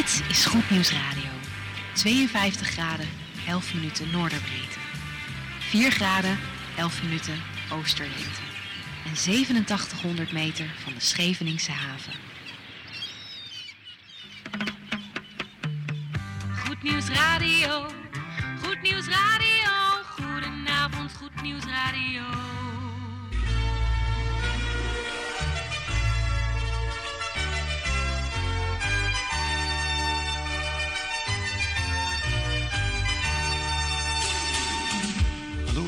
Dit is Goed Nieuws Radio. 52 graden, 11 minuten noorderbreedte. 4 graden, 11 minuten oosterlengte. En 8700 meter van de Scheveningse haven. Goed Nieuws Radio. Goed Nieuws Radio. Goedenavond, Goed Nieuws Radio.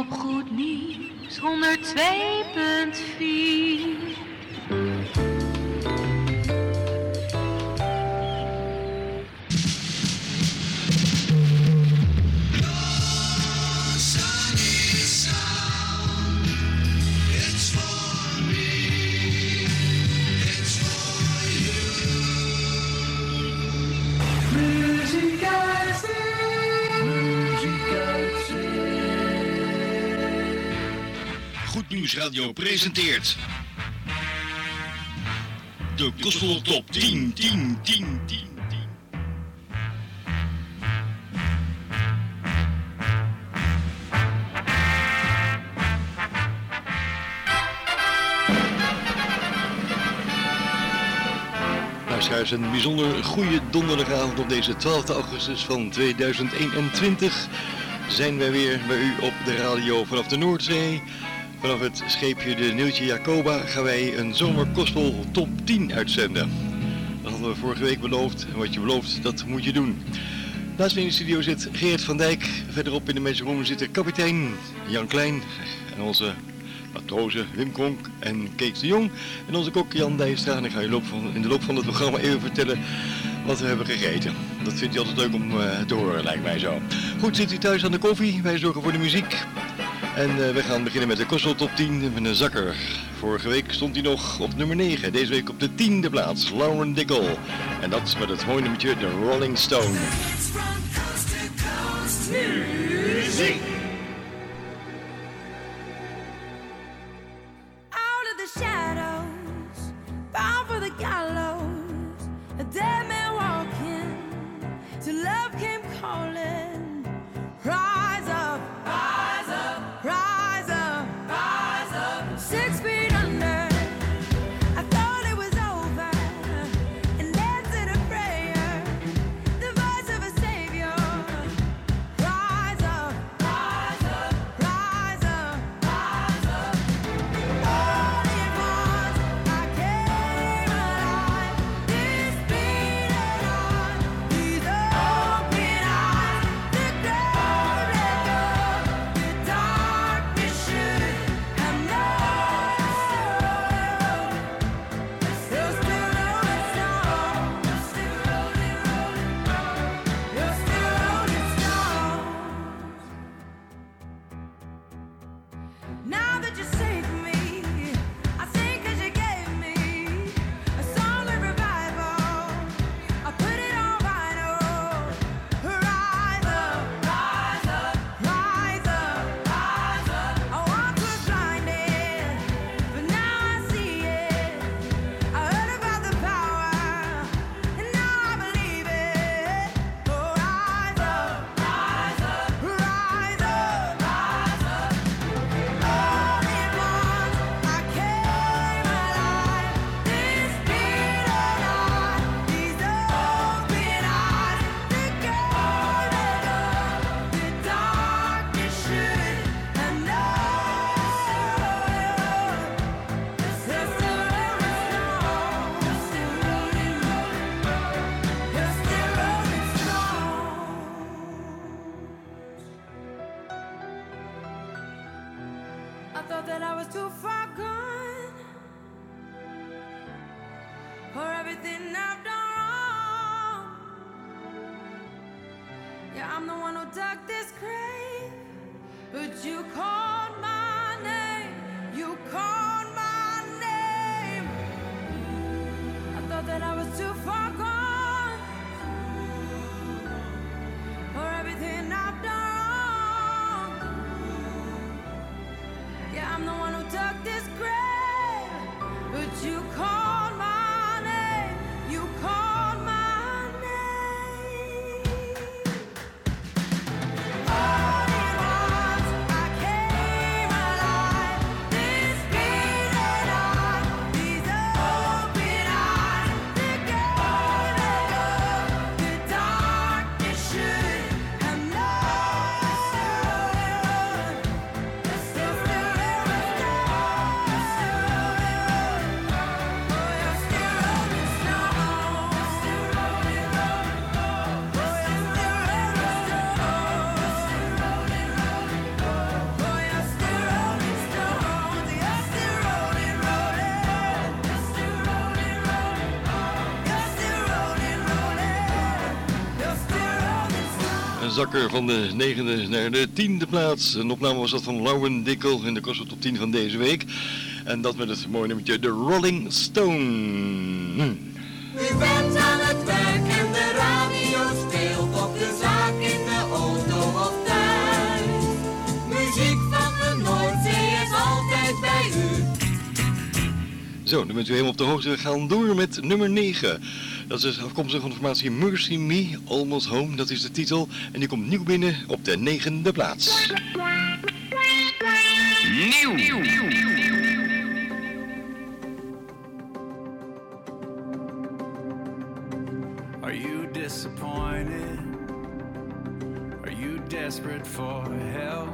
Op Goed Nieuws 102.4 Goed Nieuws Radio presenteert... De Gospel Top 10, 10, 10, 10, 10. Luisteraars, een bijzonder goede donderdagavond op deze 12 augustus van 2021 zijn wij weer bij u op de radio vanaf de Noordzee. Vanaf het scheepje de Nieuwtje Jacoba gaan wij een zomerkospel top 10 uitzenden. Dat hadden we vorige week beloofd en wat je belooft, dat moet je doen. Naast me in de studio zit Geert van Dijk. Verderop in de mensenroom zit de kapitein Jan Klein en onze matrozen Wim Kronk en Kees de Jong. En onze kok Jan Dijstra. En ik ga je in de loop van het programma even vertellen wat we hebben gegeten. Dat vindt hij altijd leuk om eh, te horen, lijkt mij zo. Goed, zit u thuis aan de koffie? Wij zorgen voor de muziek. En eh, we gaan beginnen met de Kostel Top 10 met een zakker. Vorige week stond hij nog op nummer 9. Deze week op de tiende plaats, Lauren Dickel. En dat met het mooie nummertje The Rolling Stone. out of the shadows, bound for the gallows, Een zakker van de negende naar de tiende plaats. Een opname was dat van Lauren Dickel in de Kost top 10 van deze week. En dat met het mooie nummertje The Rolling Stone. Hm. U bent aan het werk en de radio speelt op de zaak in de auto of thuis. Muziek van de Noordzee is altijd bij u. Zo, dan bent u helemaal op de hoogte. We gaan door met nummer 9. Dat is afkomstig van de formatie Mercy Me, Almost Home. Dat is de titel. En die komt nieuw binnen op de negende plaats. Are you disappointed? Are you desperate for help?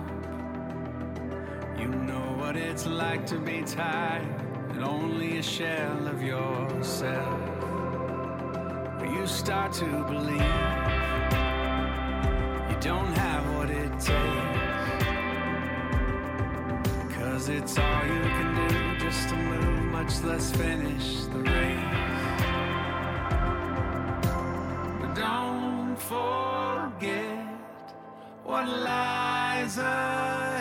You know what it's like to be tired and only a shell of yourself. You start to believe you don't have what it takes. Cause it's all you can do just to move, much less finish the race. But don't forget what lies ahead.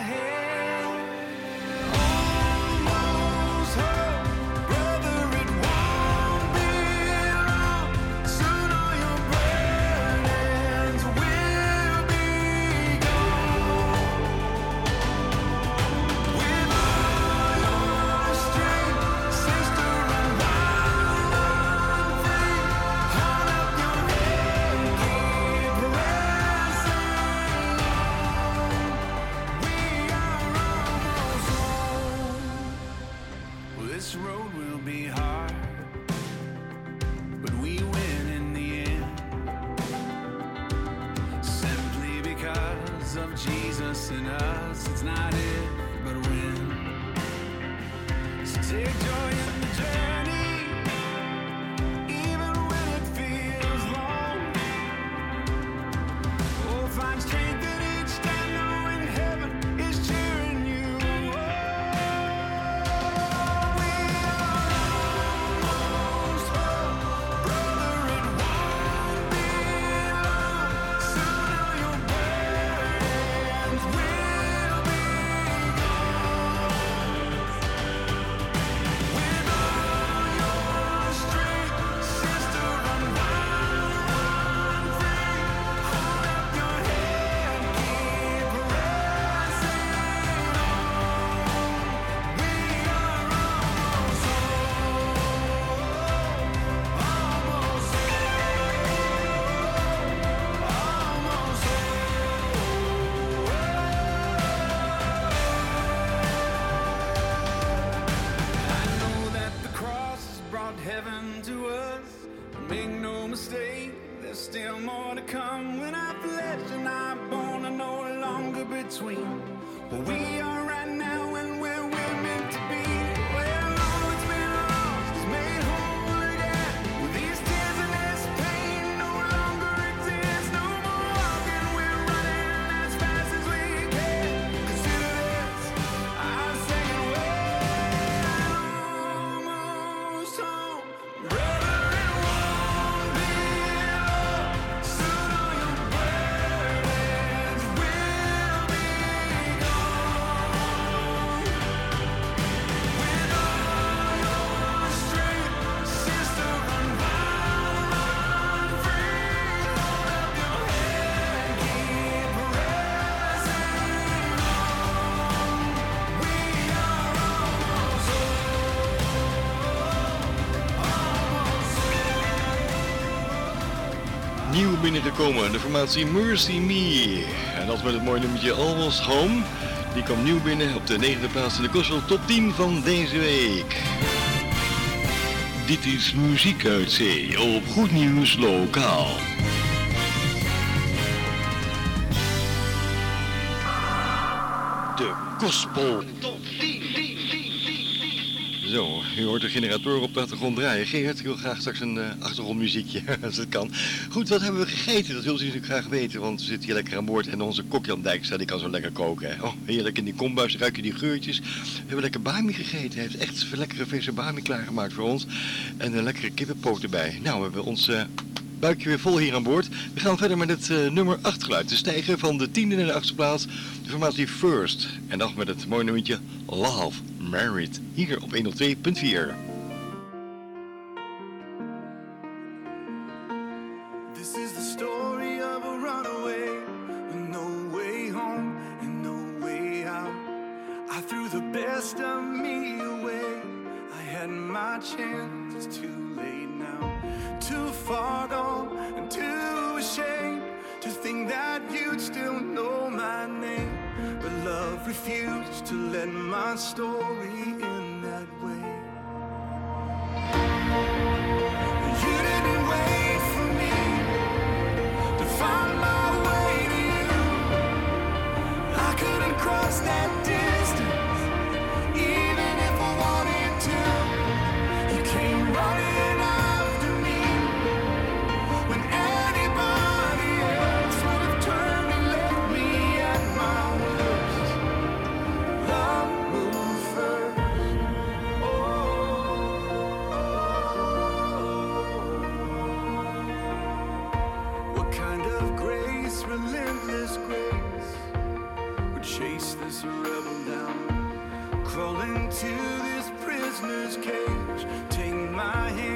Binnengekomen. De formatie Mercy Me. En dat met het mooie nummertje Almost Home. Die kwam nieuw binnen op de negende plaats in de Gospel Top 10 van deze week. Dit is Muziek uit Zee op Goed Nieuws Lokaal. De Gospel Top 10. Zo, u hoort de generator op de achtergrond draaien. Geert, wil graag straks een uh, achtergrondmuziekje, als het kan. Goed, wat hebben we gegeten? Dat wil u natuurlijk graag weten, want we zitten hier lekker aan boord. En onze kok Jan Dijkstra, die kan zo lekker koken. Oh, heerlijk in die kombuis, ruik je die geurtjes. We hebben lekker bami gegeten. Hij heeft echt lekkere verse bami klaargemaakt voor ons. En een lekkere kippenpoot erbij. Nou, we hebben ons... Uh, buikje weer vol hier aan boord. We gaan verder met het uh, nummer 8 geluid. De stijgen van de tiende naar de achtste plaats. De formatie First. En dan met het mooie nummertje Love. Married, hier op 102.4. fall into this prisoner's cage. Take my hand.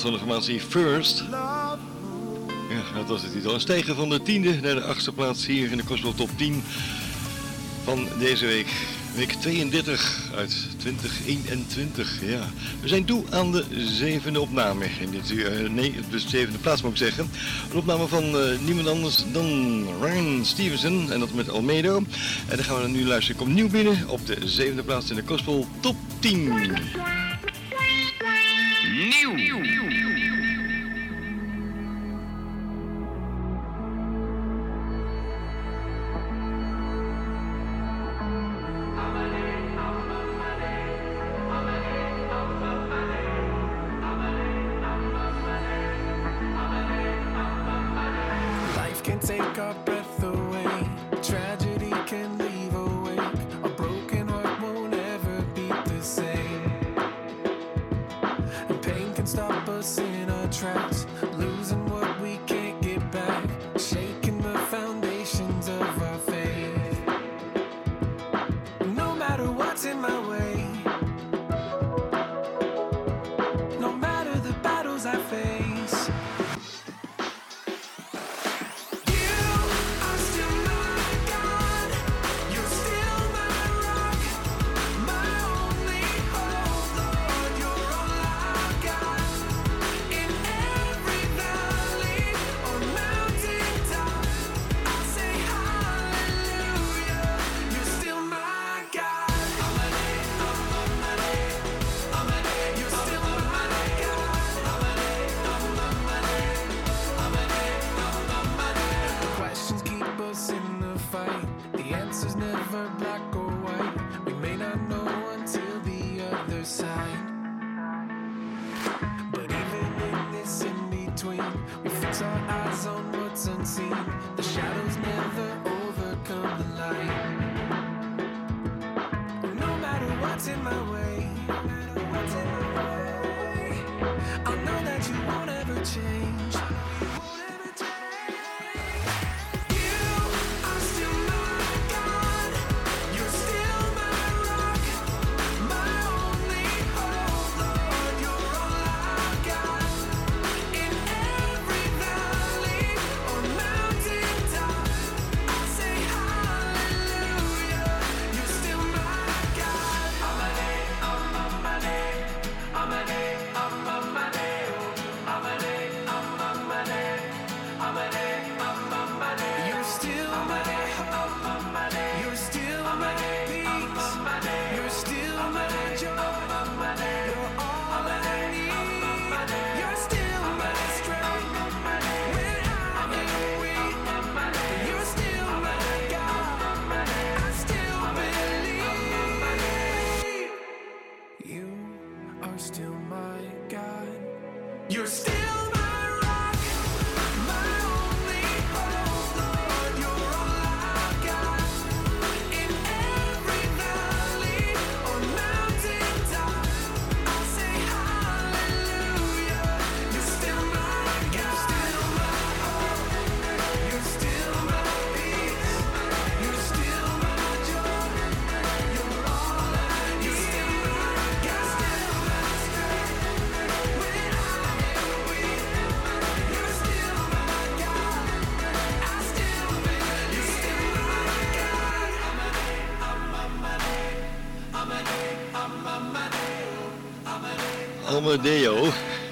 Van de formatie First. Ja, dat was het titel. Een van de tiende naar de achtste plaats hier in de Gospel Top 10 van deze week. Week 32 uit 2021. Ja. We zijn toe aan de zevende opname. In dit, uh, nee, de zevende plaats moet ik zeggen. Een opname van uh, niemand anders dan Ryan Stevenson. En dat met Almedo. En dan gaan we nu luisteren. Komt nieuw binnen op de zevende plaats in de Gospel Top 10. breath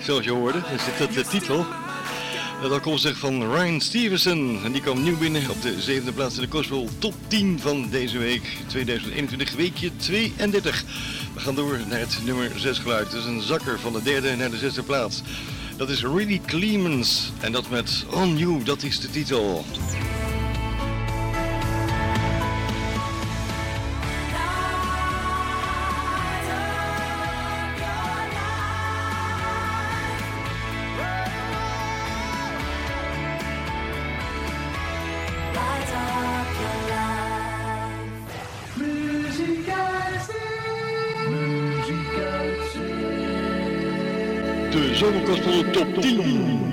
zoals je hoorde. Dat is de, de, eh, titel. Dat komt zich van Ryan Stevenson. En die kwam nieuw binnen op de zevende plaats in de Cosmo Top 10 van deze week. 2021, weekje 32. We gaan door naar het nummer 6 geluid. Dat is een zakker van de derde naar de zesde plaats. Dat is Really Clemens. En dat met On You, dat is de titel. 动。叮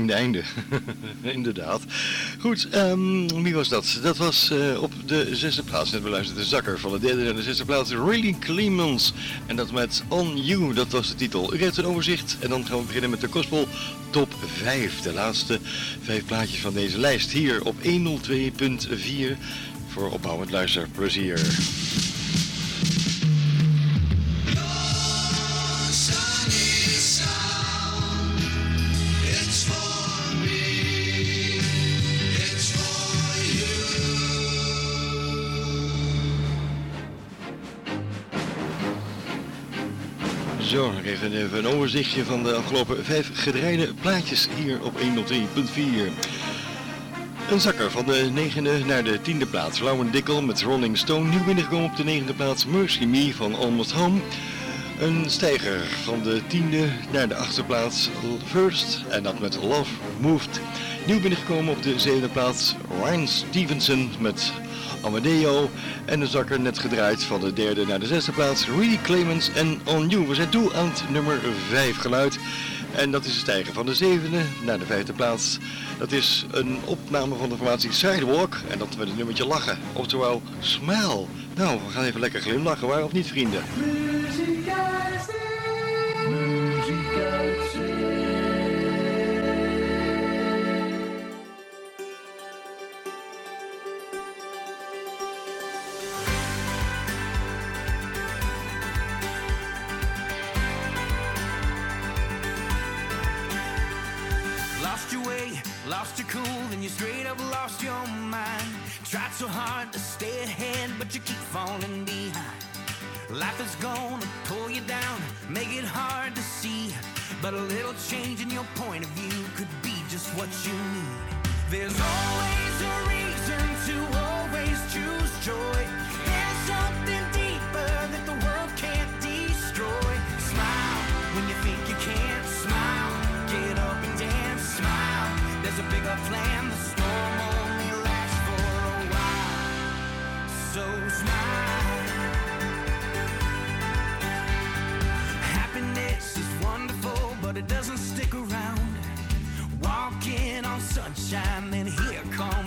vreemde einde. Inderdaad. Goed, ehm, wie was dat? Dat was uh, op de zesde plaats. Net beluisterd de zakker van de derde naar de zesde plaats. Really Clemens. En dat met On You, dat was de titel. U krijgt een overzicht en dan gaan we beginnen met de Gospel Top 5. De laatste vijf plaatjes van deze lijst. Hier op 102.4 voor opbouwend luisterplezier. Zo, even, even een overzichtje van de afgelopen vijf gedraaide plaatjes hier op 103.4. Een zakker van de negende naar de tiende plaats. Lauren Dickel met Rolling Stone. Nieuw binnengekomen op de negende plaats. Mercy Me van Almost Home. Een stijger van de tiende naar de achtste plaats. First. En dat met Love Moved. Nieuw binnengekomen op de zevende plaats. Ryan Stevenson met Amadeo. En de zakker net gedraaid van de derde naar de zesde plaats. Really Clemens en On You. We zijn toe aan het nummer 5 geluid. En dat is het stijgen van de zevende naar de vijfde plaats. Dat is een opname van de formatie Sidewalk. En dat met het nummertje lachen. Oftewel Smile. Nou, we gaan even lekker glimlachen, waar of niet vrienden? Lost hard to stay ahead, but you keep falling behind. Life is gonna pull you down, make it hard to see. But a little change in your point of view could be just what you need. There's always a reason to doesn't stick around. Walking on sunshine, then here come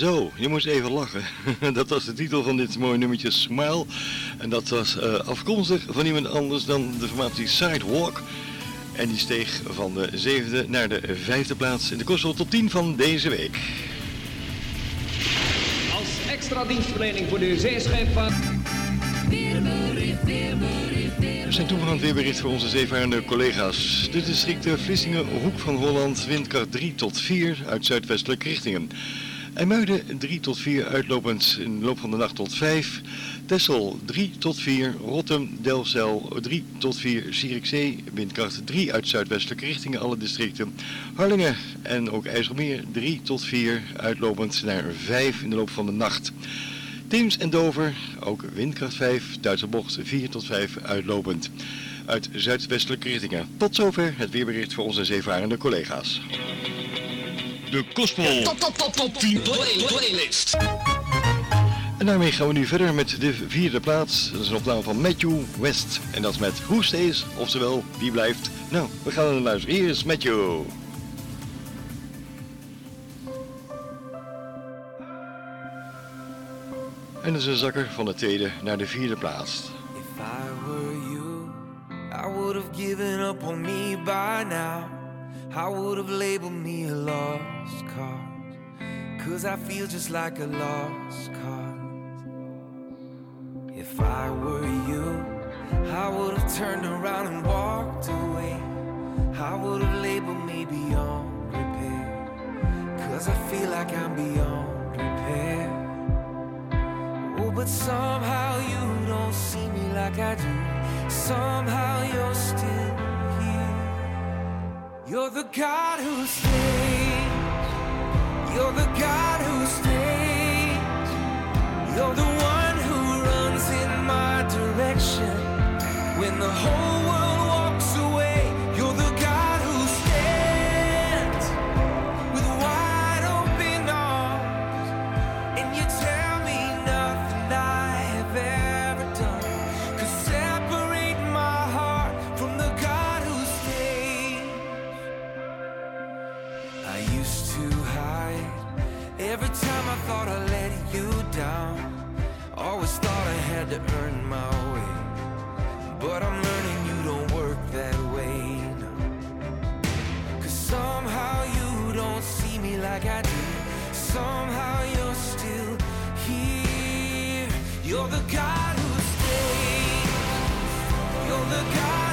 Zo, je moest even lachen. Dat was de titel van dit mooie nummertje Smile. En dat was eh, afkomstig van iemand anders dan de formatie Sidewalk. En die steeg van de zevende naar de vijfde plaats in de Kostel top 10 van deze week. Als extra dienstverlening voor de zeescheepvaart. We zijn toegegaan het weerbericht voor onze zeevarende collega's. De districten Vlissingen, Hoek van Holland, windkracht 3 tot 4 uit zuidwestelijke richtingen. IJmuiden 3 tot 4 uitlopend in de loop van de nacht tot 5. Texel 3 tot 4, Rotterdam, Delfzijl 3 tot 4, Zierikzee, windkracht 3 uit zuidwestelijke richtingen alle districten. Harlingen en ook IJsselmeer 3 tot 4, uitlopend naar 5 in de loop van de nacht. Theems en Dover, ook windkracht 5, Duitse bocht 4 tot 5, uitlopend. Uit zuidwestelijke richtingen. Tot zover het weerbericht voor onze zeevarende collega's. De Kosmol. Top, top, top, top 10 play playlist. En daarmee gaan we nu verder met de vierde plaats. Dat is een opname van Matthew West. En dat is met Who Stays, oftewel Wie Blijft. Nou, we gaan naar luisteren. Hier is Matthew. En dat is een zakker van de tweede naar de vierde plaats. If I were you, I would have given up on me by now. I would have labeled me a lost cause. Cause I feel just like a lost cause. If I were you, I would have turned around and walked away. I would have labeled me beyond repair. Cause I feel like I'm beyond repair. Oh, but somehow you don't see me like I do. Somehow you're still. You're the God who stays. You're the God who stays. You're the one who runs in my direction. When the whole but I'm learning you don't work that way. Cause somehow you don't see me like I do. Somehow you're still here. You're the God who stays. You're the God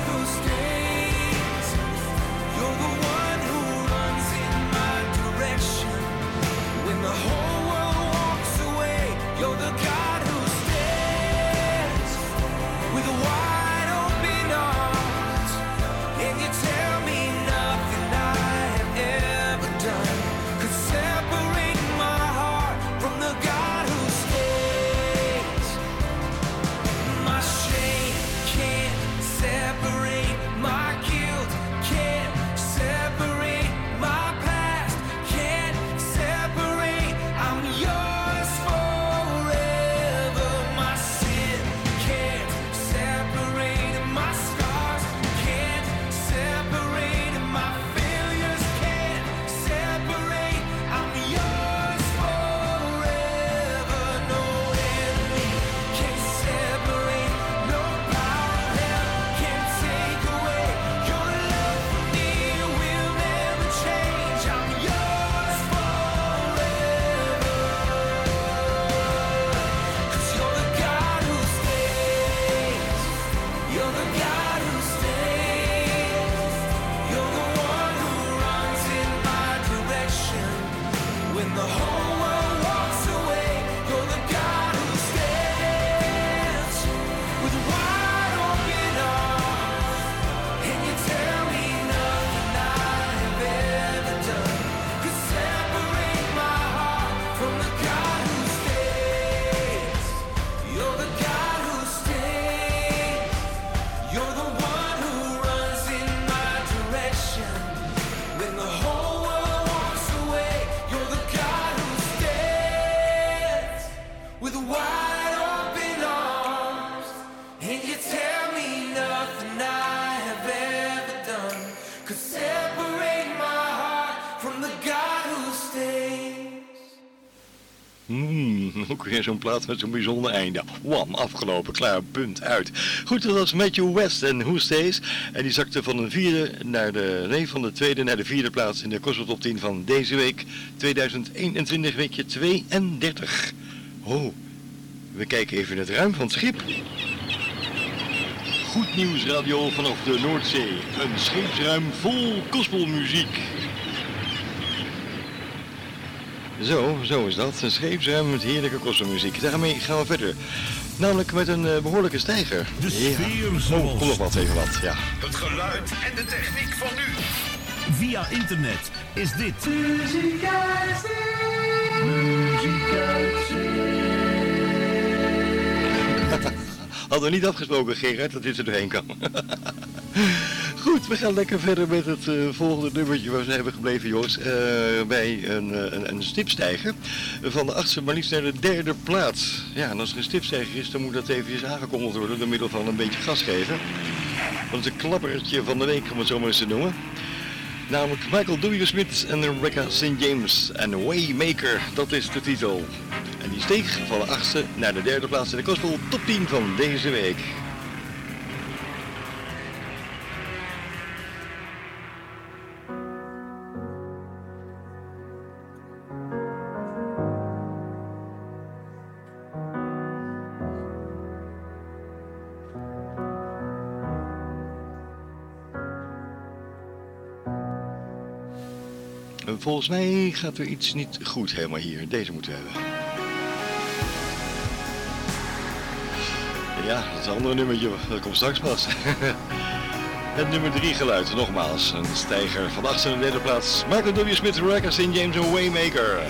weer zo'n plaat met zo'n bijzonder einde. Wam, afgelopen, klaar, punt, uit. Goed, dat was Matthew West en Who Stays. En die zakte van de vierde naar de, nee, van de tweede naar de vierde plaats in de Cosmo Top 10 van deze week. 2021, weekje 32. Oh, we kijken even in het ruim van het schip. Goed nieuws radio vanaf de Noordzee. Een scheepsruim vol gospelmuziek. Zo, zo is dat. Een scheepsruim met heerlijke kosmomuziek. Daarmee gaan we verder. Namelijk met een eh, behoorlijke stijger. De sfeer Oh, kom nog wat, even wat, ja. Het geluid en de techniek van nu. Via internet is dit. Hadden we niet afgesproken, Gerard, dat dit er doorheen kan. Goed, we gaan lekker verder met het eh, volgende nummertje waar we hebben gebleven, jongens. Eh, bij een, eh, een, een stipstijger. Van de achtste maar liefst naar de derde plaats. Ja, en als er een stipstijger is, dan moet dat eventjes aangekondigd worden door middel van een beetje gas geven. Dat is een klappertje van de week, om het zo maar eens te noemen. Namelijk Michael W. Smith en Rebecca St. James en Waymaker, dat is de titel. En die steeg van de achtste naar de derde plaats in de Gospel top 10 van deze week. Volgens mij gaat er iets niet goed helemaal hier. Deze moeten we hebben. Ja, dat is een ander nummertje. Dat komt straks pas. Het nummer 3 geluid, nogmaals. Een stijger van de achtste en de derde plaats. Michael W. Smith, Rebecca St. James Waymaker.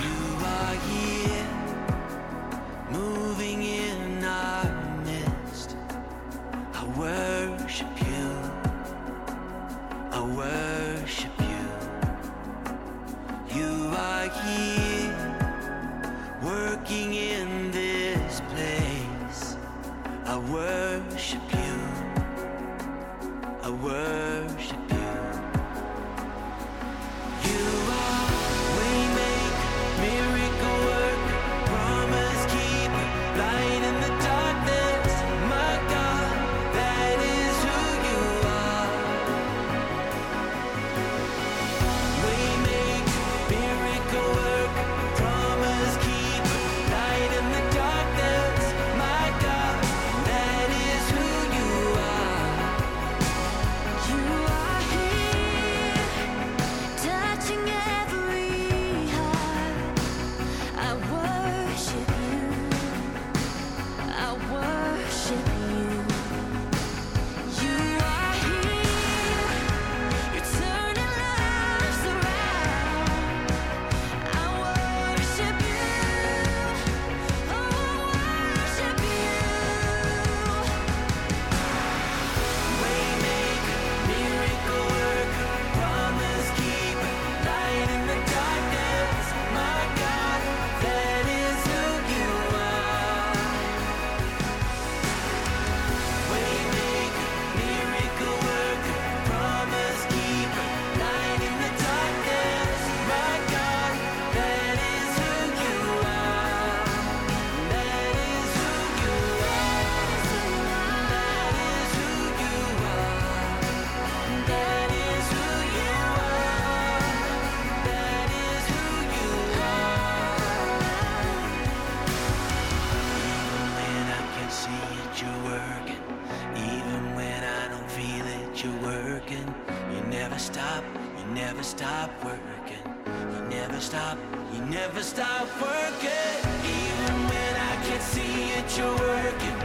Never stop working. You never stop, you never stop working. Even when I can't see it, you're working.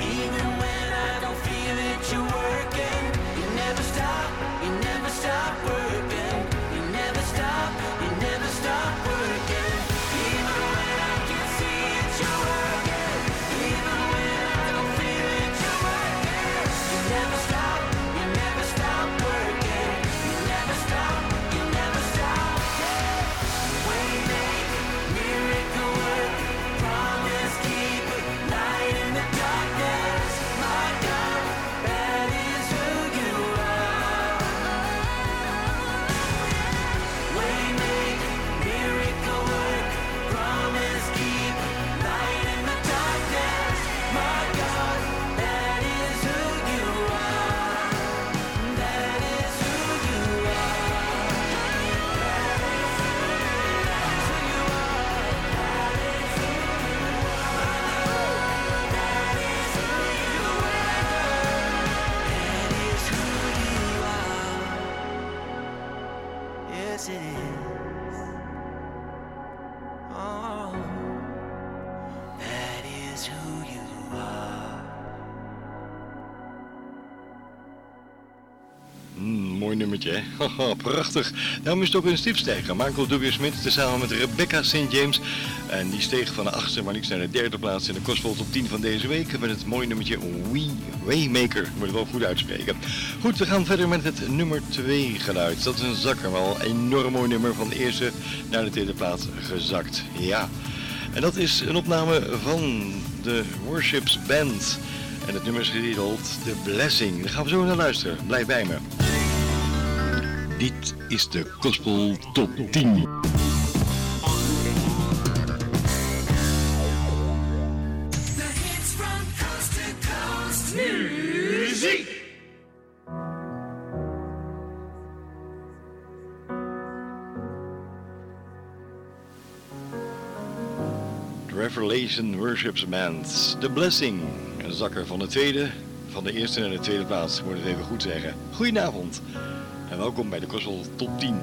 Even when I don't feel it, you're working. You never stop, you never stop working. prachtig. Daarom is het ook een stipstijger. Michael Douglas Smith tezamen met Rebecca St. James. En die steeg van de achtste maar liefst naar de derde plaats in de Gospel top 10 van deze week. Met het mooie nummertje We Waymaker. Moet het wel goed uitspreken. Goed, we gaan verder met het nummer 2 geluid. Dat is een zakker, wel een enorm mooi nummer van de eerste naar de tweede plaats gezakt. Ja. En dat is een opname van de Worships Band. En het nummer is getiteld The Blessing. Daar gaan we zo naar luisteren. Blijf bij me. Dit is de Gospel Top 10. The hits from coast to coast. Music. Revelation Worships Band. The Blessing. Een zakker van de tweede, van de eerste naar de tweede plaats. Moet het even goed zeggen. Goedenavond. En welkom bij de Gospel Top 10.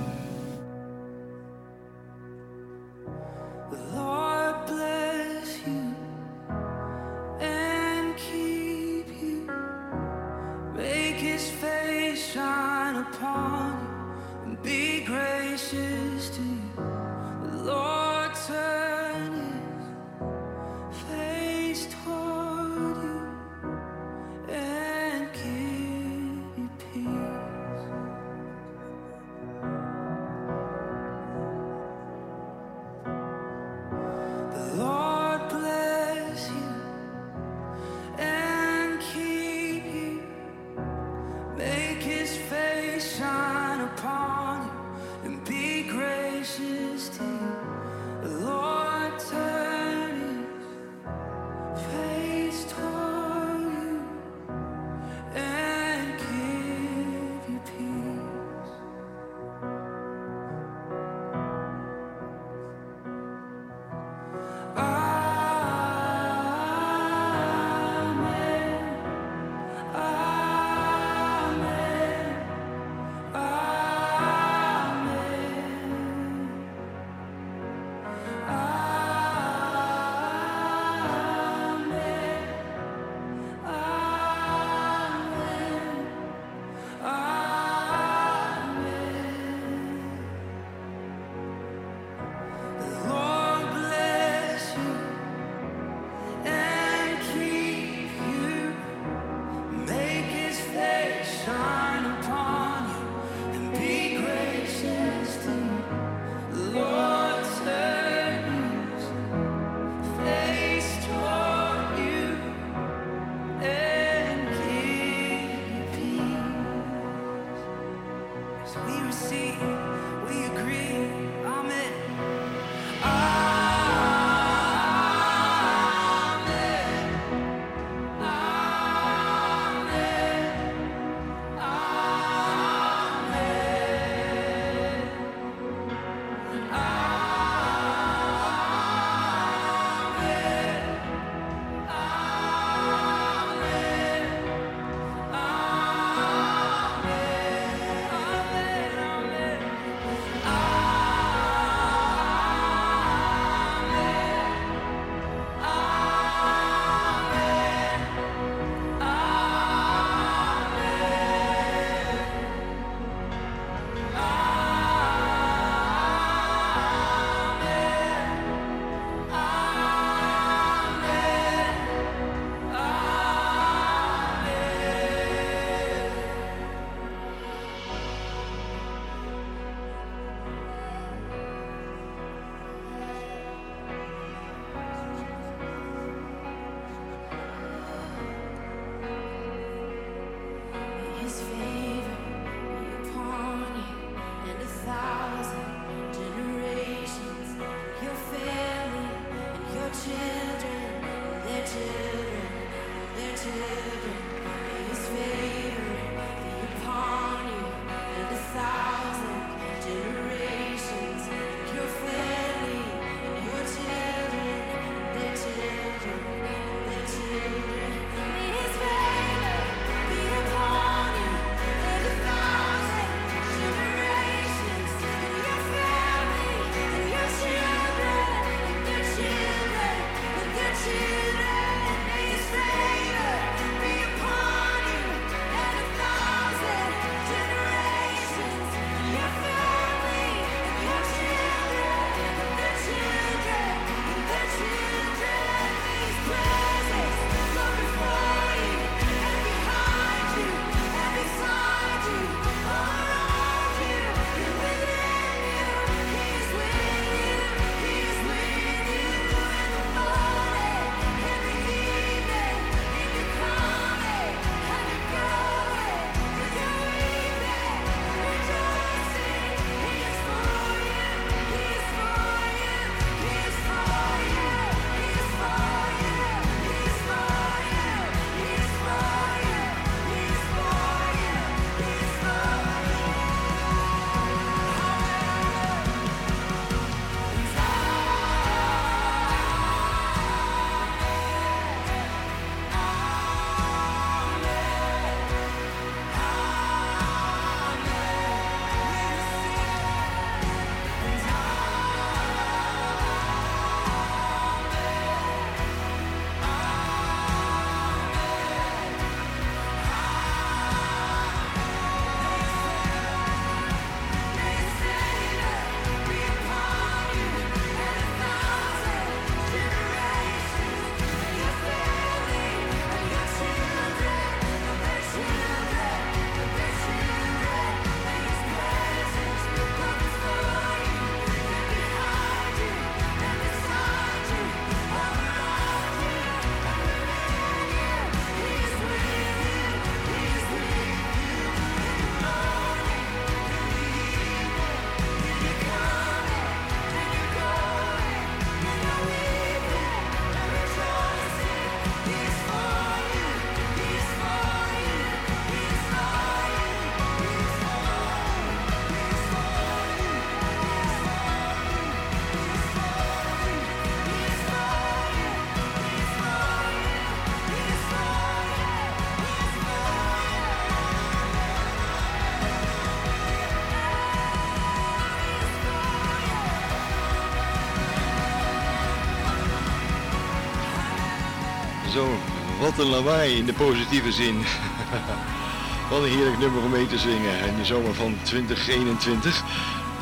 Een lawaai in de positieve zin. wat een heerlijk nummer om mee te zingen in de zomer van 2021.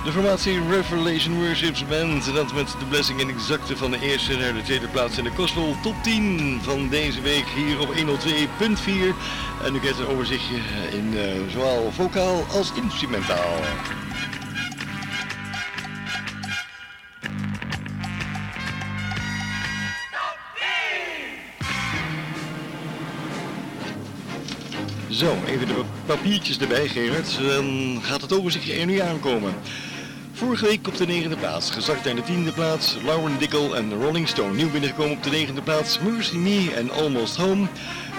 De formatie Revelation Worships Band. En dat met de blessing en exacte van de eerste naar de tweede plaats in de Gospel Top 10 van deze week hier op 102.4. En u krijgt een overzichtje in uh, zowel vocaal als instrumentaal. Zo, even de papiertjes erbij, Gerard. Dan gaat het overzichtje er nu aankomen. Vorige week op de negende plaats, gezakt naar de tiende plaats, Lauren Dickel en Rolling Stone. Nieuw binnengekomen op de negende plaats, Mercy Me en Almost Home.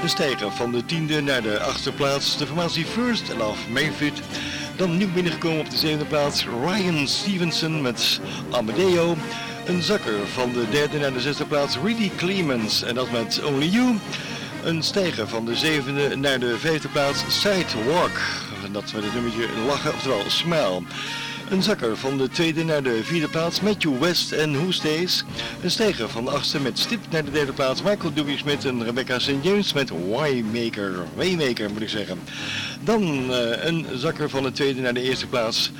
De stijger van de tiende naar de achtste plaats, de formatie First Love Mayfield. Dan nieuw binnengekomen op de zevende plaats, Ryan Stevenson met Amadeo. Een zakker van de derde naar de zesde plaats, Really Clemens en dat met Only You. Een stijger van de zevende naar de vijfde plaats, Sidewalk. En dat met het nummertje lachen, oftewel Smile. Een zakker van de tweede naar de vierde plaats, Matthew West en Who. Een stijger van de achtste met stip naar de derde plaats, Michael W. Smith en Rebecca St. James met Waymaker. Waymaker moet ik zeggen. Dan uh, een zakker van de tweede naar de eerste plaats.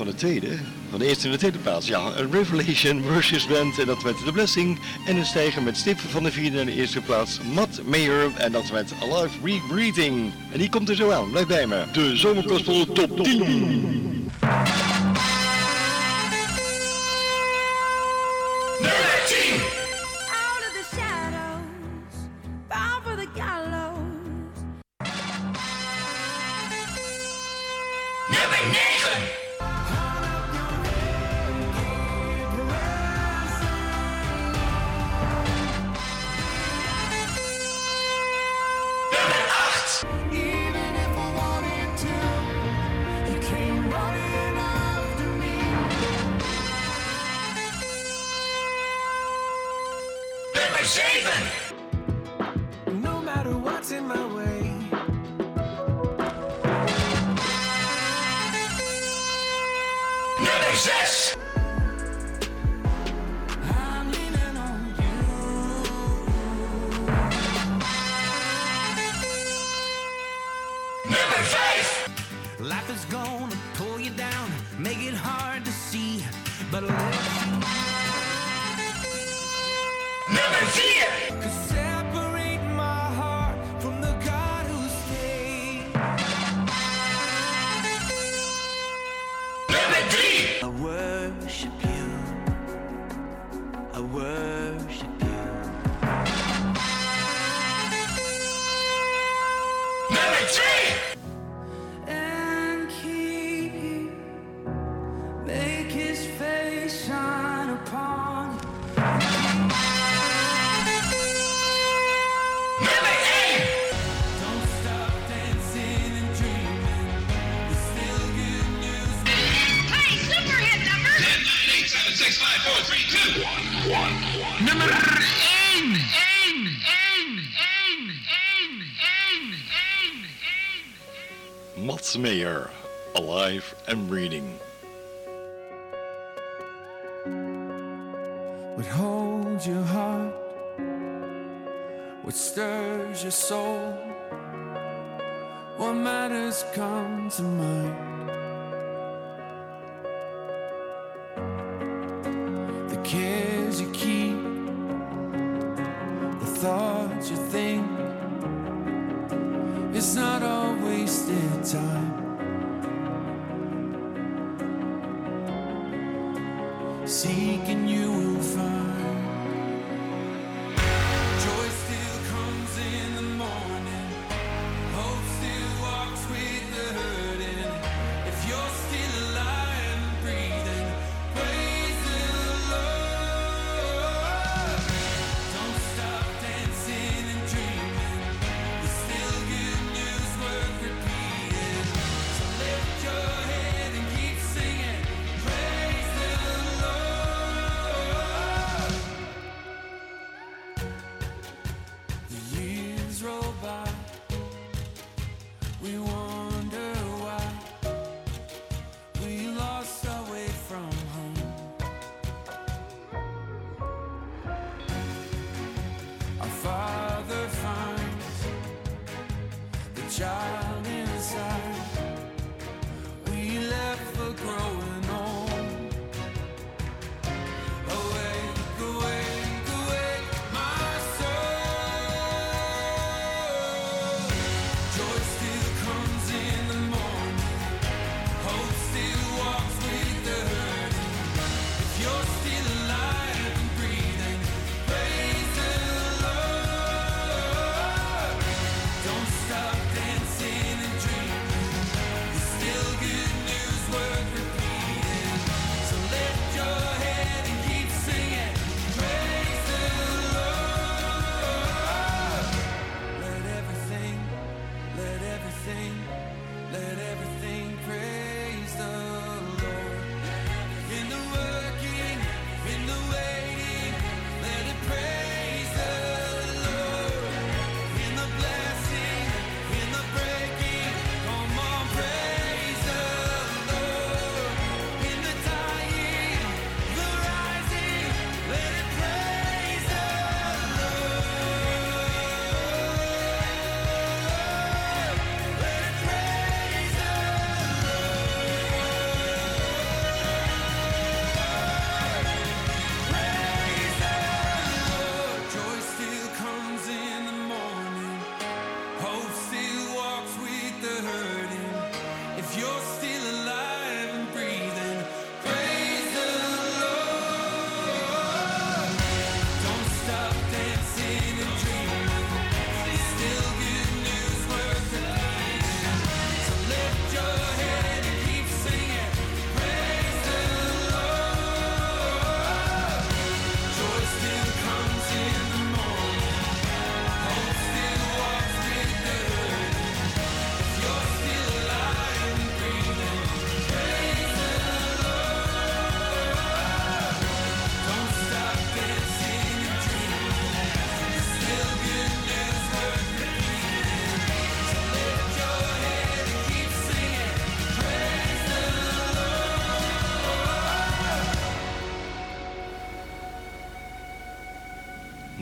Van de tweede? Van de eerste naar de tweede plaats. Ja, een Revelation Worship Band en dat met The Blessing. En een stijger met stip van de vierde naar de eerste plaats, Matt Mayer. En dat met Alive Rebreathing. En die komt er zo aan. Blijf bij me. De Zomerkospel Top 10. Nummer 10. What holds your heart? What stirs your soul? What matters come to mind?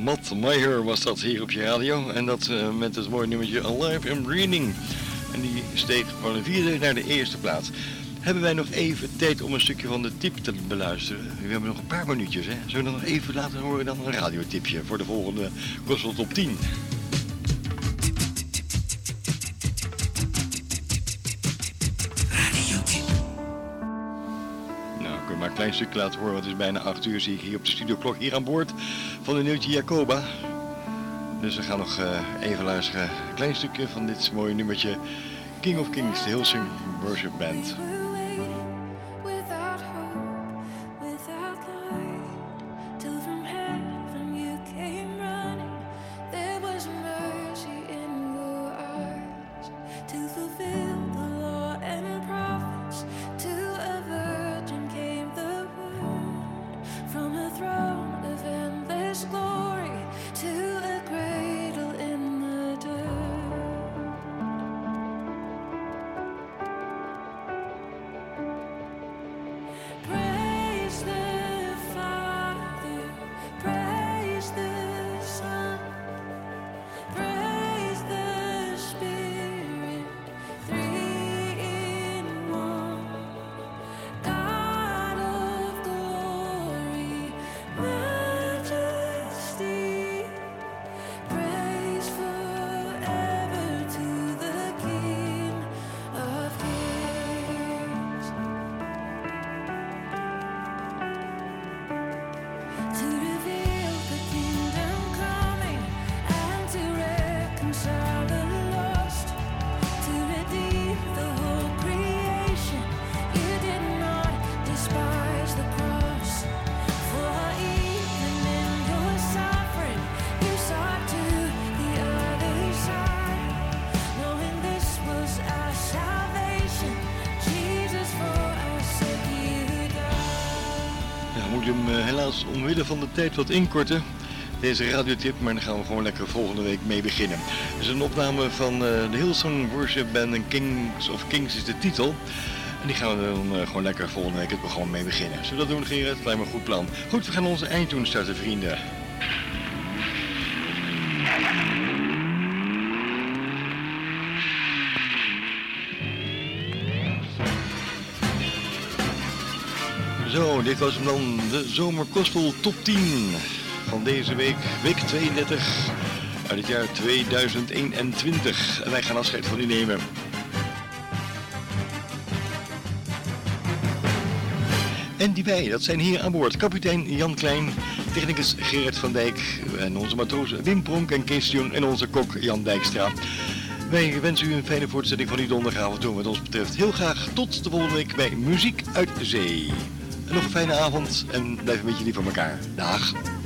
Matt Meyer was dat hier op je radio. En dat uh, met het mooie nummertje Alive and Breathing. En die steeg van de vierde naar de eerste plaats. Hebben wij nog even tijd om een stukje van de tip te beluisteren? We hebben nog een paar minuutjes, hè? Zullen we nog even laten horen dan een radiotipje voor de volgende Gospel Top 10? maar een klein stukje laten horen. Het is bijna 8 uur, zie ik hier op de studioklok hier aan boord van de Nieuwtje Jacoba. Dus we gaan nog uh, even luisteren. Een klein stukje van dit mooie nummertje. King of Kings, de Hilsing Worship Band. Omwille van de tijd wat inkorten. Deze radiotip, maar dan gaan we gewoon lekker volgende week mee beginnen. Het is een opname van uh, de Hillsong Worship Band en Kings of Kings is de titel. En die gaan we dan uh, gewoon lekker volgende week het programma mee beginnen. Zullen we dat doen? Het lijkt me een goed plan. Goed, we gaan onze eindtoon starten vrienden. Zo, dit was dan de Zomerkospel Top 10 van deze week, week 32 uit het jaar 2021. En wij gaan afscheid van u nemen. En die wij, dat zijn hier aan boord kapitein Jan Klein, technicus Gerard van Dijk en onze matroos Wim Pronk en Kees en onze kok Jan Dijkstra. Wij wensen u een fijne voortzetting van uw donderdagavond doen wat ons betreft. Heel graag tot de volgende week bij Muziek uit Zee. En nog een fijne avond en blijf een beetje lief voor elkaar. Dag.